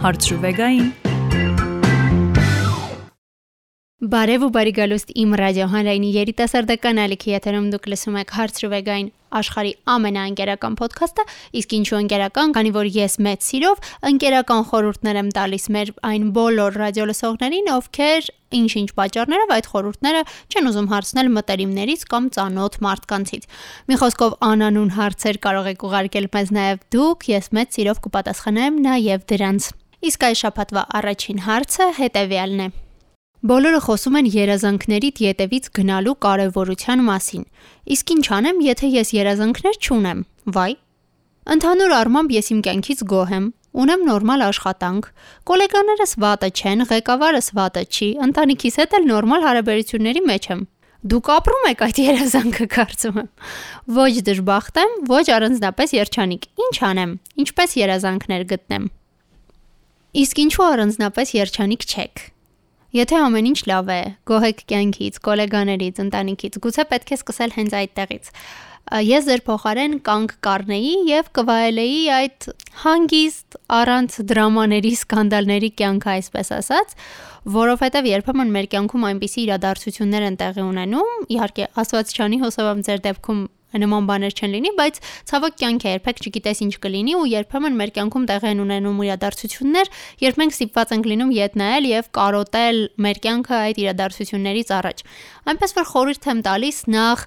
Հարցրուվեգային Բարև ու բարի գալուստ իմ ռադիո հանրայինի երիտասարդական ալիքի եթերում դուք լսում եք հարցրուվեգային աշխարի ամենաընկերական ոդքասթը, իսկ ինչու ընկերական, քանի որ ես մեծ սիրով ընկերական խորհուրդներ եմ տալիս մեր այն բոլոր ռադիո լսողներին, ովքեր ինչ-ինչ պատճառներով այդ խորհուրդները չեն ուզում հարցնել մտերիմներից կամ ծանոթ մարդկանցից։ Մի խոսքով անանուն հարցեր կարող եք ուղարկել մեզ նաև դուք, ես մեծ սիրով կպատասխանեմ նաև դրանց։ Իսկ այս շաբաթվա առաջին հարցը հետևյալն է. Բոլորը խոսում են երազանքներիդ յետևից գնալու կարևորության մասին։ Իսկ ինչ անեմ, եթե ես երազանքներ չունեմ։ Վայ։ Ընդհանուր առմամբ ես իմ կյանքից գոհ եմ։ Ունեմ նորմալ աշխատանք։ Գոլեգաներս վատը չեն, ղեկավարս վատը չի, ընտանիքիս հետ էլ նորմալ հարաբերությունների մեջ եմ։ Դուք ապրում եք այդ երազանքը, կարծում եմ։ Ոչ դժբախտ եմ, ոչ առանձնապես երջանիկ։ Ինչ անեմ։ Ինչպես երազանքներ գտնեմ։ Իսկ ինչու առանձնապես երջանիկ չեք։ Եթե ամեն ինչ լավ է, գոհ եք կյանքից, գոլեգաներից, ընտանիքից, գուցե պետք է սկսել հենց այդտեղից։ Ես ձեր փոխարեն կանգ կառնեի եւ կվայելեի այդ հանգիստ առանց դրամաների, սկանդալների կյանքը, այսպես ասած, որովհետեւ երբեմն մեր կյանքում այնպիսի իրադարձություններ են տեղի ունենում, իհարկե, Աստված չանի հուսով եմ ձեր դեպքում նման բաներ չեն լինի, բայց ցավոք կյանք է, երբեք չգիտես ինչ կլինի ու երբեմն մեր կյանքում տեղ են ունենում իրադարձություններ, երբ մենք ստիպված ենք լինում ետ նայել եւ կարոտել մեր կյանքը այդ իրադարձություններից առաջ։ Այնպես որ խորհուրդ եմ տալիս նախ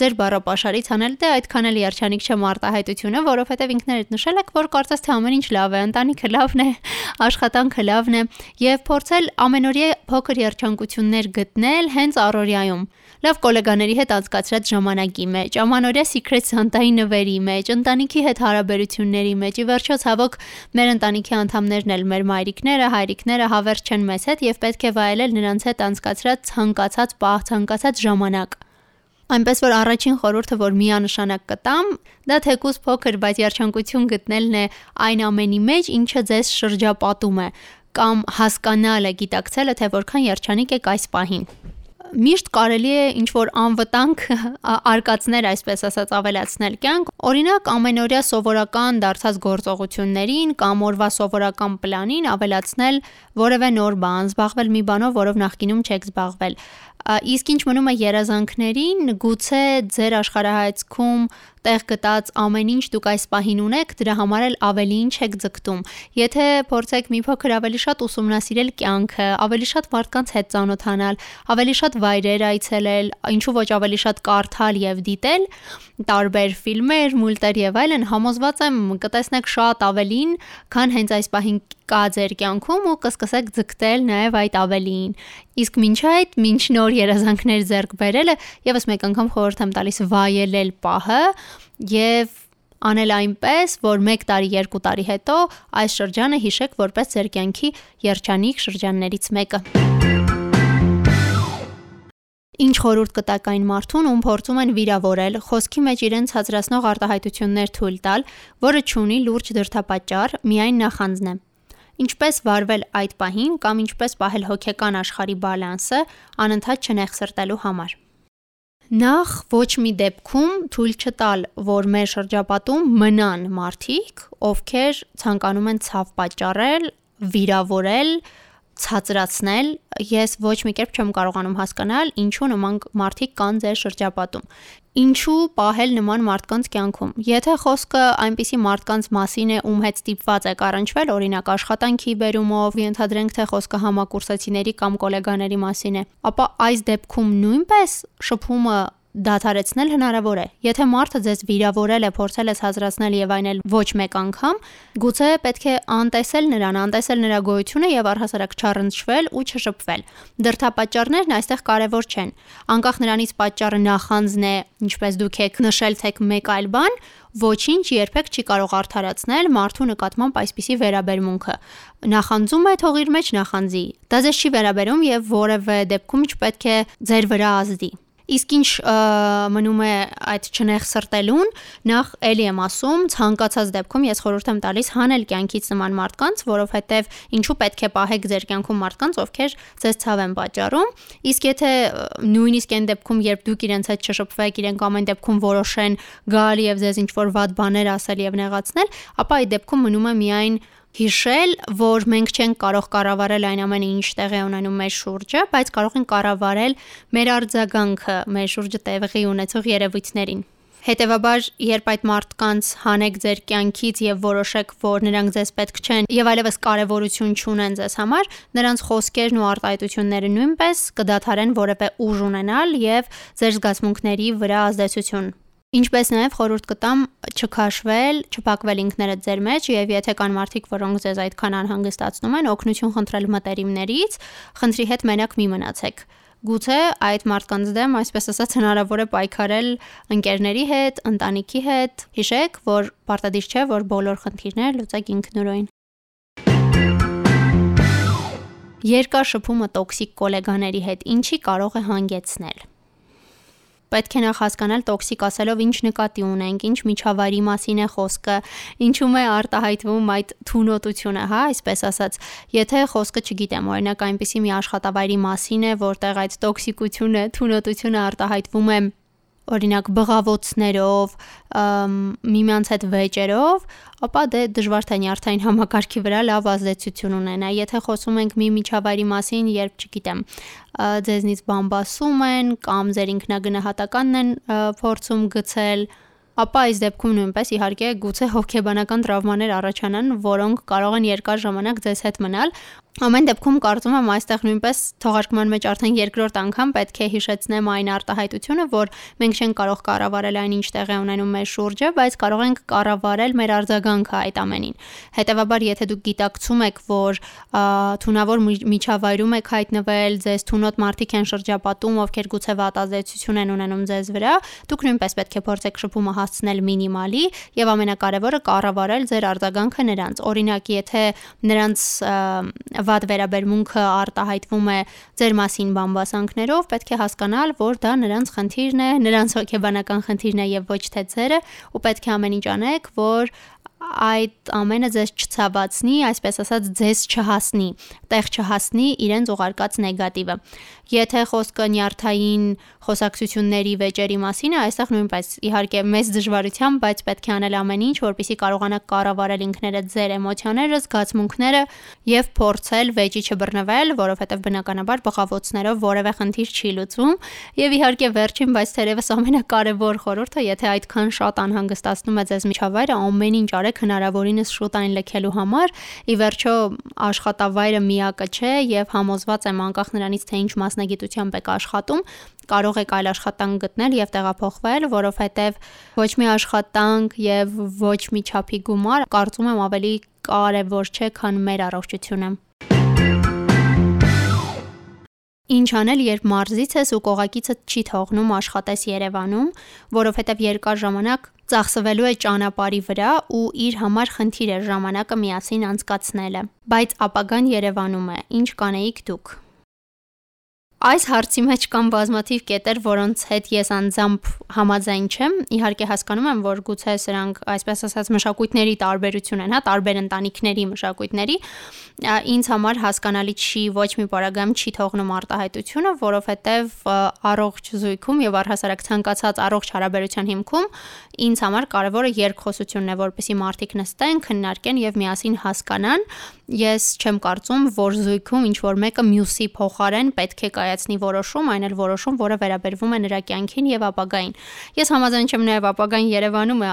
ձեր բառապաշարից անել դե այդքան էլ երջանիկ չեմ արտահայտությունը, որովհետեւ ինքներդ նշել եք, որ կարծես թե ամեն ինչ լավ է, ընտանիքը լավն է, աշխատանքը լավն է եւ փորձել ամենօրյա փոքր երջանկություններ գտնել հենց առօրյայում լավ գոլեգաների հետ անցկացրած ժամանակի մեջ, ամանորյա Secret Santa-ի նվերի մեջ, ընտանիքի հետ հարաբերությունների մեջ, ի վերջո ցավոք մեր ընտանիքի անդամներն էլ մեր մայրիկները, հայրիկները հավերժ չեն մեզ հետ եւ պետք է վայելել նրանց հետ անցկացրած ցանկացած պահ, ցանկացած ժամանակ։ Այնպես որ առաջին խորհուրդը, որ միանշանակ կտամ, դա թեկուզ փոքր, բայց երջանկություն գտնելն է այն ամենի մեջ, ինչը ձեզ շրջապատում է կամ հասկանալը, գիտակցելը, թե որքան երջանիկ եք այս պահին միշտ կարելի է ինչ որ անվտանգ արկածներ, այսպես ասած, ավելացնել կյանք։ Օրինակ, ամենօրյա սովորական դարձած գործողություններին կամ օրվա սովորական պլանին ավելացնել որևէ նոր բան, զբաղվել մի բանով, որով նախկինում չեք զբաղվել։ Իսկ ինչ մնում է երազանքներին, գուցե ձեր աշխարհայացքում տեղ գտած ամեն ինչ դուք այս պահին ունեք, դրա համար էլ ավելի ինչ եք ձգտում։ Եթե փորձեք մի փոքր ավելի շատ ուսումնասիրել կյանքը, ավելի շատ մարդկանց հետ ծանոթանալ, ավելի շատ վայրեր այցելել, ինչու ոչ ավելի շատ կարդալ եւ դիտել, տարբեր ֆիլմեր, մուլտեր եւ այլն, համոզված եմ կտեսնեք շատ ավելին, քան հենց այս պահին կա ձեր կյանքում ու կսկսեք ձգտել նաեւ այդ ավելին։ Իսկ ոչ այդ, ոչ նոր երազանքներ ձեռք բերելը եւս մեկ անգամ խորհուրդ եմ տալիս վայելել պահը եւ անել այնպես, որ 1 տարի, 2 տարի հետո այս շրջանը հիշեք որպես ձեր կյանքի երջանիկ շրջաններից մեկը։ Ինչ խորհուրդ կտակ այն մարդուն, ում փորձում են վիրավորել, խոսքի մեջ իրենց հազրացնող արտահայտություններ թույլ տալ, որը ճունի լուրջ դրդապատճառ, միայն նախանձն է։ Ինչպես վարվել այդ պահին կամ ինչպես պահել հոգեկան աշխարհի բալանսը անընդհատ չնեղսրտելու համար։ Նախ ոչ մի դեպքում թույլ չտալ, որ մեր շրջապատում մնան մարդիկ, ովքեր ցանկանում են ցավ պատճառել, վիրավորել, ցածրացնել, ես ոչ մի կերպ չեմ կարողանում հասկանալ, ինչու նման մարդիկ կան ձեր շրջապատում։ Ինչու պահել նման մարդկանց կյանքում։ Եթե խոսքը այնպիսի մարդկանց մասին է, ում հետ ստիպված եք առնչվել, օրինակ աշխատանքի բերումով, ենթադրենք թե խոսքը համակուրսացիների կամ գոլեգաների մասին է, ապա այս դեպքում նույնպես շփումը դադարեցնել հնարավոր է։ Եթե մարդը ձեզ վիրավորել է, փորձել է հազրացնել եւ այն էլ ոչ մեկ անգամ, գուցե պետք է անտեսել նրան, անտեսել նրա գոյությունը եւ առհասարակ չառնչվել ու չշփվել։ Դրդապատճառներն այստեղ կարեւոր չեն։ Անկախ նրանից պատճառը նախանձն է, ինչպես դուք եք նշել, թե մեկ այլ բան, ոչինչ երբեք չի կարող արդարացնել մարդու նկատմամբ այսպիսի վերաբերմունքը։ Նախանձում է թող իր մեջ նախանձի։ Դա ձեզ չի վերաբերում եւ որևէ դեպքում չպետք է ձեր վրա ազդի։ Իսկ ինչ մնում է այդ չնեղսրտելուն, նախ էլի եմ ասում, ցանկացած դեպքում ես խորհուրդ եմ տալիս հանել կյանքից նման մարդկանց, որովհետև ինչու պետք է պահեք ձեր կյանքում մարդկանց, ովքեր ձեզ ցավ են պատճառում։ Իսկ եթե նույնիսկ այն դեպքում, երբ դուք իրենց հետ չշփվեք, իրենք ամեն դեպքում որոշեն գալ եւ ձեզ ինչ որ վատ բաներ ասել եւ նեղացնել, ապա այդ դեպքում մնում է միայն հիշել, որ մենք չենք կարող կառավարել այն ամենը, ինչ տեղի ունենում մեր շուրջը, բայց կարող ենք կառավարել մեր արձագանքը մեր շուրջը տեղի ունեցող երևույթներին։ Հետևաբար, երբ այդ մարդկանց հանեք ձեր կյանքից եւ որոշեք, որ նրանք ձեզ պետք չեն եւ այլևս կարեւորություն չունեն ձեզ համար, նրանց խոսքերն ու արտահայտությունները նույնպես կդադարեն որևէ ուժ ունենալ եւ ձեր զգացմունքների վրա ազդեցություն Ինչպես նաև խորհուրդ կտամ չքաշվել, չփակվել ինքներդ ձեր մեջ եւ եթե կան մարդիկ, որոնք ձեզ այդքան անհանգստացնում են, օգնություն խնդրել մտերիմներից, խնդրի հետ մենակ մի մնացեք։ Գուցե այդ մարդկանց դեմ, այսպես ասած, հնարավոր է պայքարել ընկերների հետ, ընտանիքի հետ։ Հիշեք, որ պարտադիր չէ, որ բոլոր խնդիրները լուծեք ինքնուրույն։ Երկար շփումը տոքսիկ գոլեգաների հետ ինչի կարող է հանգեցնել։ Պետք է նախ հասկանալ տոքսիկ ասելով ինչ նկատի ունենք, ինչ միջավայրի մասին է խոսքը, ինչում է արտահայտվում այդ թունոտությունը, հա, այսպես ասած։ Եթե խոսքը, չգիտեմ, օրինակ այնպիսի մի աշխատավայրի մասին է, որտեղ այդ տոքսիկությունը, թունոտությունը արտահայտվում է օրինակ բղավոցներով, միմյանց հետ վեճերով, ապա դե դժվար թե նյարդային համակարգի վրա լավ ազդեցություն ունենա։ Եթե խոսում ենք մի միջավայրի մասին, երբ, չգիտեմ, ձեզնից բամբասում են կամ ձեր ինքնագնահատականն են փորձում գցել, ապա այս դեպքում նույնպես իհարկե գուցե հոգեբանական տրավմաներ առաջանան, որոնք կարող են երկար ժամանակ ձեզ հետ մնալ, Ամեն դեպքում կարծում եմ այստեղ նույնպես թողարկման մեջ արդեն երկրորդ անգամ պետք է հիշեցնեմ այն արտահայտությունը, որ մենք չենք կարող կառավարել այն ինչ տեղի ունենում մեր շուրջը, բայց կարող ենք կառավարել մեր արձագանքը այդ ամենին։ Հետևաբար, եթե դուք գիտակցում եք, որ թունավոր միջավայրում եք հայտնվել, ձեզ թունոտ մարդիկ են շրջապատում, ովքեր գուցե վատազդեցություն են ունենում ձեզ վրա, դուք նույնպես պետք է փորձեք շփումը հասցնել մինիմալի եւ ամենակարևորը կառավարել ձեր արձագանքը նրանց։ Օրինակ, եթե նրանց վատ վերաբերմունքը արտահայտվում է ձեր մասին բամբասանքներով, պետք է հասկանալ, որ դա նրանց խնդիրն է, նրանց հոգեբանական խնդիրն է եւ ոչ թե ձերը, ու պետք է ամեն ինչ անեք, որ այդ ամենը ձեզ չցավացնի, այսպես ասած, ձեզ չհասնի, տեղ չհասնի իրենց ուղարկած նեգատիվը։ Եթե խոսքը նյարդային խոսակցությունների վեճերի մասին է, այստեղ նույնպես իհարկե մեծ դժվարությամբ, բայց պետք է անել ամեն ինչ, որպեսզի կարողանաք կառավարել ինքներդ ձեր էմոցիաները, զգացմունքները եւ փորձել վեճի չբռնվել, որովհետեւ բնականաբար բղավոցներով որևէ խնդիր չի լուծվում։ Եվ իհարկե վերջին, բայց թերևս ամենակարևոր խորհուրդը, եթե այդքան շատ անհանգստացնում է ձեզ միջավայրը, ամեն ինչ արեք հնարավորինս շուտ այն լքելու համար։ Ի վերջո աշխատավայրը միակը չէ եւ համոզված եմ անկախ նրանից թե ինչ մասնագիտությամբ եք աշխատում, կարող եք այլ աշխատանք գտնել եւ տեղափոխվել, որովհետեւ ոչ մի աշխատանք եւ ոչ մի չափի գումար կարծում եմ ավելի կարևոր չէ, քան մեր առողջությունը։ Ինչ անել, երբ մարզից ես ու կողակիցդ չի թողնում աշխատես Երևանում, որովհետև երկար ժամանակ ծախսվելու է ճանապարհի վրա ու իր համար խնդիր է ժամանակը միասին անցկացնելը։ Բայց ապագան Երևանում է։ Ինչ կանեիք դուք։ Այս հարցի մեջ կան բազմաթիվ կետեր, որոնց հետ ես անձամբ համաձայն չեմ։ Իհարկե հասկանում եմ, որ գուցե սրանք, այսպես ասած, մշակույթների տարբերություն են, հա, տարբեր ընտանիքների մշակույթների։ Ինձ համար հասկանալի չի ոչ մի պարագայում չի թողնում արտահայտությունը, որովհետև առողջ զույգում եւ առհասարակ ցանկացած առողջ հարաբերության հիմքում ինձ համար կարևորը երկխոսությունն է, որպեսզի մարդիկ նստեն, քննարկեն եւ միասին հասկանան ես չեմ կարծում, որ զույգում ինչ որ մեկը մյուսի փոխարեն պետք է կայացնի որոշում, այն էլ որոշում, որը վերաբերվում է նրա կյանքին եւ ապագային։ Ես համաձայն չեմ նաեւ ապագային Երևանում է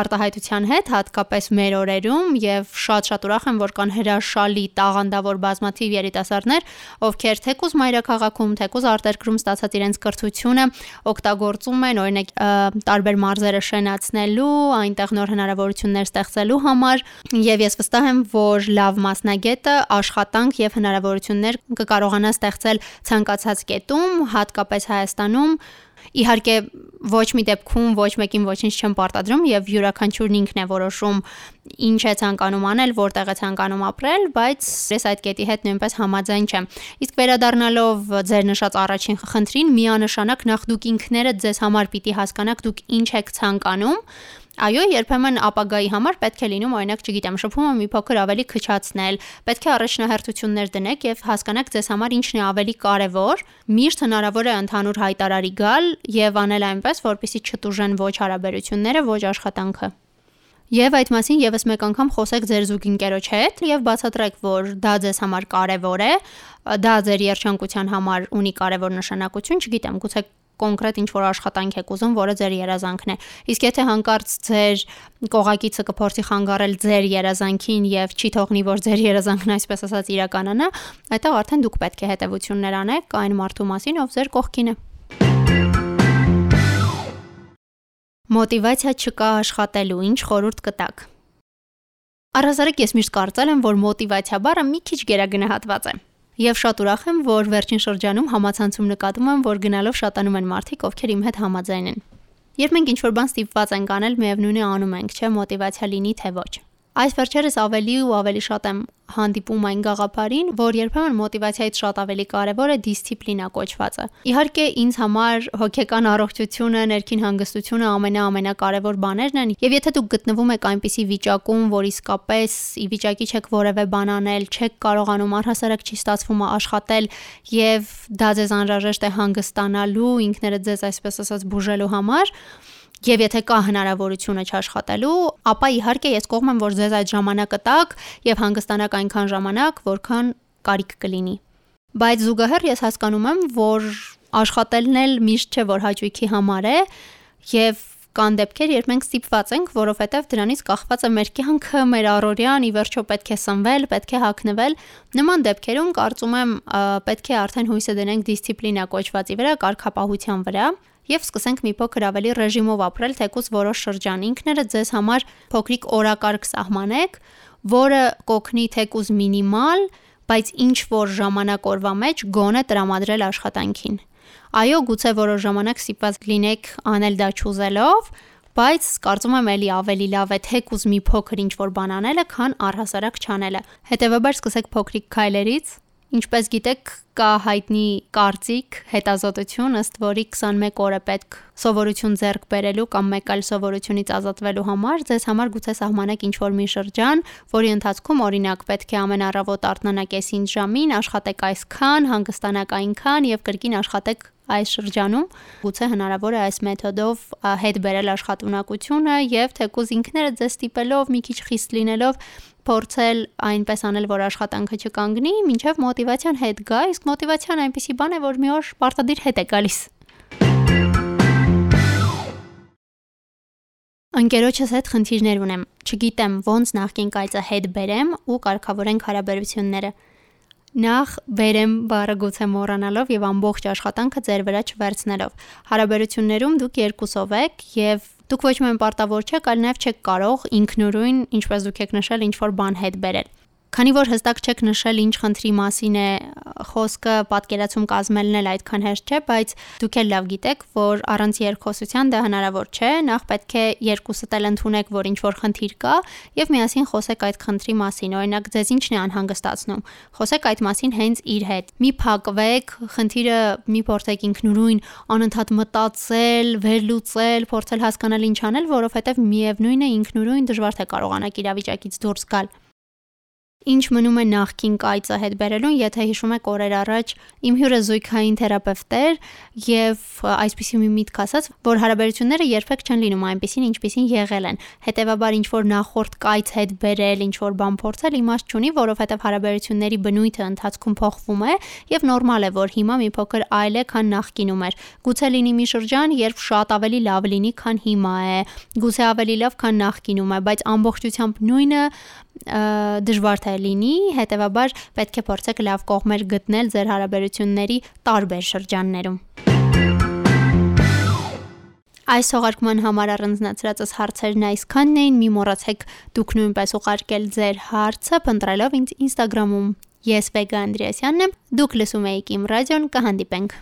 արտահայտության հետ, հատկապես մեր օրերում եւ շատ-շատ ուրախ եմ, որ կան հրաշալի տաղանդավոր բազմաթիվ երիտասարդներ, ովքեր թեկուզ մայրաքաղաքում, թեկուզ արտերկրում ստացած իրենց կրթությունը օգտագործում են օրինակ տարբեր մարզերը շենացնելու, այնտեղ նոր հնարավորություններ ստեղծելու համար եւ ես վստահ եմ, որ լավ մասնագետը աշխատանք եւ հնարավորություններ կկարողանա ստեղծել ցանկացած կետում, հատկապես Հայաստանում Իհարկե ոչ մի դեպքում ոչ մեկին ոչինչ չեմ պարտադրում եւ յուրաքանչյուրն ինքն է որոշում ինչ է ցանկանում անել, որտեղ է ցանկանում ապրել, բայց ես այդ կետի հետ նույնպես համաձայն չեմ։ Իսկ վերադառնալով ձեր նշած առաջին խնդրին, միանշանակ նախ դուք ինքներդ ձեզ համար պիտի հասկանաք դուք ինչ եք ցանկանում Այո, երբեմն ապագայի համար պետք է լինում, օրինակ, չգիտեմ, շփումը մի փոքր ավելի քչացնել, պետք է առաջնահերթություններ դնեք եւ հասկանաք ձեզ համար ինչն է ավելի կարեւոր։ Միշտ հնարավոր է ընդհանուր հայտարարի գալ եւ անել այնպես, որպեսզի չտուժեն ոչ հարաբերությունները, ոչ աշխատանքը։ Եվ այդ մասին եւս մեկ անգամ խոսեք ձեր զուգընկերոջ հետ եւ բացատրեք, որ դա ձեզ համար կարեւոր է, դա ձեր երջանկության համար ունի կարեւոր նշանակություն, չգիտեմ, գուցե կոնկրետ ինչ որ աշխատանք եք ուզում, որը ձեր երազանքն է։ Իսկ եթե հանկարծ ձեր կողակիցը կփորձի խանգարել ձեր երազանքին եւ չի թողնի, որ ձեր երազանքն այսպես ասած իրականանա, այդտեղ արդեն դուք պետք է հետեւություններ անեք այն մարդու մասին, ով ձեր կողքին է։ Մոտիվացիա չկա աշխատելու, ինչ խորհուրդ կտակ։ Առհասարակ ես միշտ կարծել եմ, որ մոտիվացիա բառը մի քիչ գերագնահատված է։ Եվ շատ ուրախ եմ, որ վերջին շրջանում համացանցում նկատում եմ, որ գնալով շատանում են մարդիկ, ովքեր իմ հետ համաձայն են։ Երբ մենք ինչ-որ բան ստիպված ենք անել, միևնույն է անում ենք, չէ, մոտիվացիա լինի թե ոչ։ Այս վերջերս ավելի ու ավելի շատ եմ հանդիպում այն գաղափարին, որ երբեմն մոտիվացիայից շատ ավելի կարևոր է դիսցիպլինա կոչվածը։ Իհարկե, ինձ համար հոգեկան առողջությունը, ներքին հանգստությունը ամենաամենակարևոր բաներն են, եւ եթե դուք գտնվում եք այնպիսի վիճակում, որ իսկապես ի վիճակի չեք որևէ բան անել, չեք կարողանում առհասարակ չի ստացվում աշխատել եւ դա ձեզ անհրաժեշտ է հանգստանալու, ինքներդ ձեզ այսպես ասած բուժելու համար, Եվ եթե կա հնարավորությունը չաշխատելու, ապա իհարկե ես կողմ եմ, որ ձեզ այդ ժամանակը տակ եւ հանգստանաք այնքան ժամանակ, որքան կարիք կլինի։ Բայց զուգահեռ ես հասկանում եմ, որ աշխատելն էլ միշտ չէ, որ հաճույքի համար է եւ կան դեպքեր, երբ մենք ստիպված ենք, որովհետև դրանից կախված է մեր կյանքը, մեր առօրյան, ի վերջո պետք է սնվել, պետք է հագնվել։ Նման դեպքերում կարծում եմ պետք է արդեն հույսը դնենք դիսցիպլինա կոչվածի վրա, կարգապահության վրա, եւ սկսենք մի փոքր ավելի ռեժիմով ապրել, թեկուզ որոշ շրջան ինքները ձեզ համար փոքրիկ օրակարգ սահմանեք, որը կօգնի թեկուզ մինիմալ, բայց ինչ որ ժամանակ օրվա մեջ գոնե տրամադրել աշխատանքին։ Այո, գուցե որոշ ժամանակ ստիպված լինեք անել դա չուզելով, բայց կարծում եմ էլի ավելի լավ է թեկուզ մի փոքր ինչ որ բան անելը, քան առհասարակ չանելը։ Հետևաբար սկսեք փոքրիկ քայլերից, Ինչպես գիտեք, կա հայտնի կարծիք, հետազոտություն, ըստ որի 21 օր է պետք սովորություն ձեռք բերելու կամ մեկ այլ սովորությունից ազատվելու համար, ձեզ համար գուցե սահմանեք ինչ-որ մի շրջան, որի ընթացքում օրինակ պետք է ամեն առավոտ արթնանաք 5 ժամին, աշխատեք այսքան, հանգստանաք այնքան եւ կրկին աշխատեք այս շրջանում գուցե հնարավոր է այս մեթոդով հետ բերել աշխատունակությունը եւ թեկուզ ինքները ձեզ ստիպելով մի քիչ խիստ լինելով փորձել այնպես անել, որ աշխատանքը չկանգնի, ինչեվ մոտիվացիան հետ գա, իսկ մոտիվացիան այնպիսի բան է, որ մի օր պարտադիր հետ է գալիս։ Անկերոջս հետ խնդիրներ ունեմ։ Չգիտեմ ոնց նախքին կայծը հետ բերեմ ու կարգավորենք հարաբերությունները։ Նախ բերեմ բառը գուցե մոռանալով եւ ամբողջ աշխատանքը ձեր վրա չվերցնելով։ Հարաբերություններում դուք երկուսով եք եւ Դուք ոչ միայն պարտավոր չեք, այլ նաև չեք կարող ինքնուրույն, ինչպես դուք եք նշել, ինչ որ բան հետ բերել։ Քանի որ հստակ չեք նշել ինչ խնդրի մասին է խոսքը, պատկերացում կազմելն էլ այդքան հեշտ չէ, բայց դուք էլ լավ գիտեք, որ առանց երկխոսության դա հնարավոր չէ։ Նախ պետք է երկուսդ էլ ընդունեք, որ ինչ որ խնդիր կա, եւ միասին խոսեք այդ խնդրի մասին։ Օրինակ, ձեզ ինչն է անհանգստացնում։ Խոսեք այդ մասին հենց իր հետ։ Մի փակվեք, խնդիրը մի փորձեք ինքնուրույն անընդհատ մտածել, վերլուծել, փորձել հասկանալ ինչ անել, որովհետեւ միևնույն է ինքնուրույն դժվար թե կարողանաք իրավիճակից դուրս գալ։ Ինչ մնում է նախքին կայծը հետ բերելուն, եթե հիշում եք օրեր առաջ իմ հյուրը զույգային թերապևտ էր եւ այսպեսի մի միտք ասաց, որ հարաբերությունները երբեք չեն լինում այնպեսին, ինչպեսին եղել են։ Հետևաբար ինչ որ նախորդ կայց հետ բերել, ինչ որ բան փորձել իմաստ չունի, որովհետեւ հարաբերությունների բնույթը ընթացքում փոխվում է եւ նորմալ է, որ հիմա մի փոքր այլ է, քան նախկինում էր։ Գուցե լինի մի շրջան, երբ շատ ավելի լավ լինի, քան հիմա է։ Գուցե ավելի լավ, քան նախկինում է, բայց ամբողջությամբ նույնը դժվար թե լինի, հետեւաբար պետք է փորձեք լավ կողմեր գտնել ձեր հարաբերությունների տարբեր շրջաններում։ Այս հողարկման համար առանձնացրածս հարցերն այսքանն էին։ Մի մոռացեք դուք նույնպես ուղարկել ձեր հարցը, փնտրելով ինձ Instagram-ում։ Ես Վեգա Անդրեասյանն եմ։ Դուք լսում եք իմ ռադիոն, կհանդիպենք։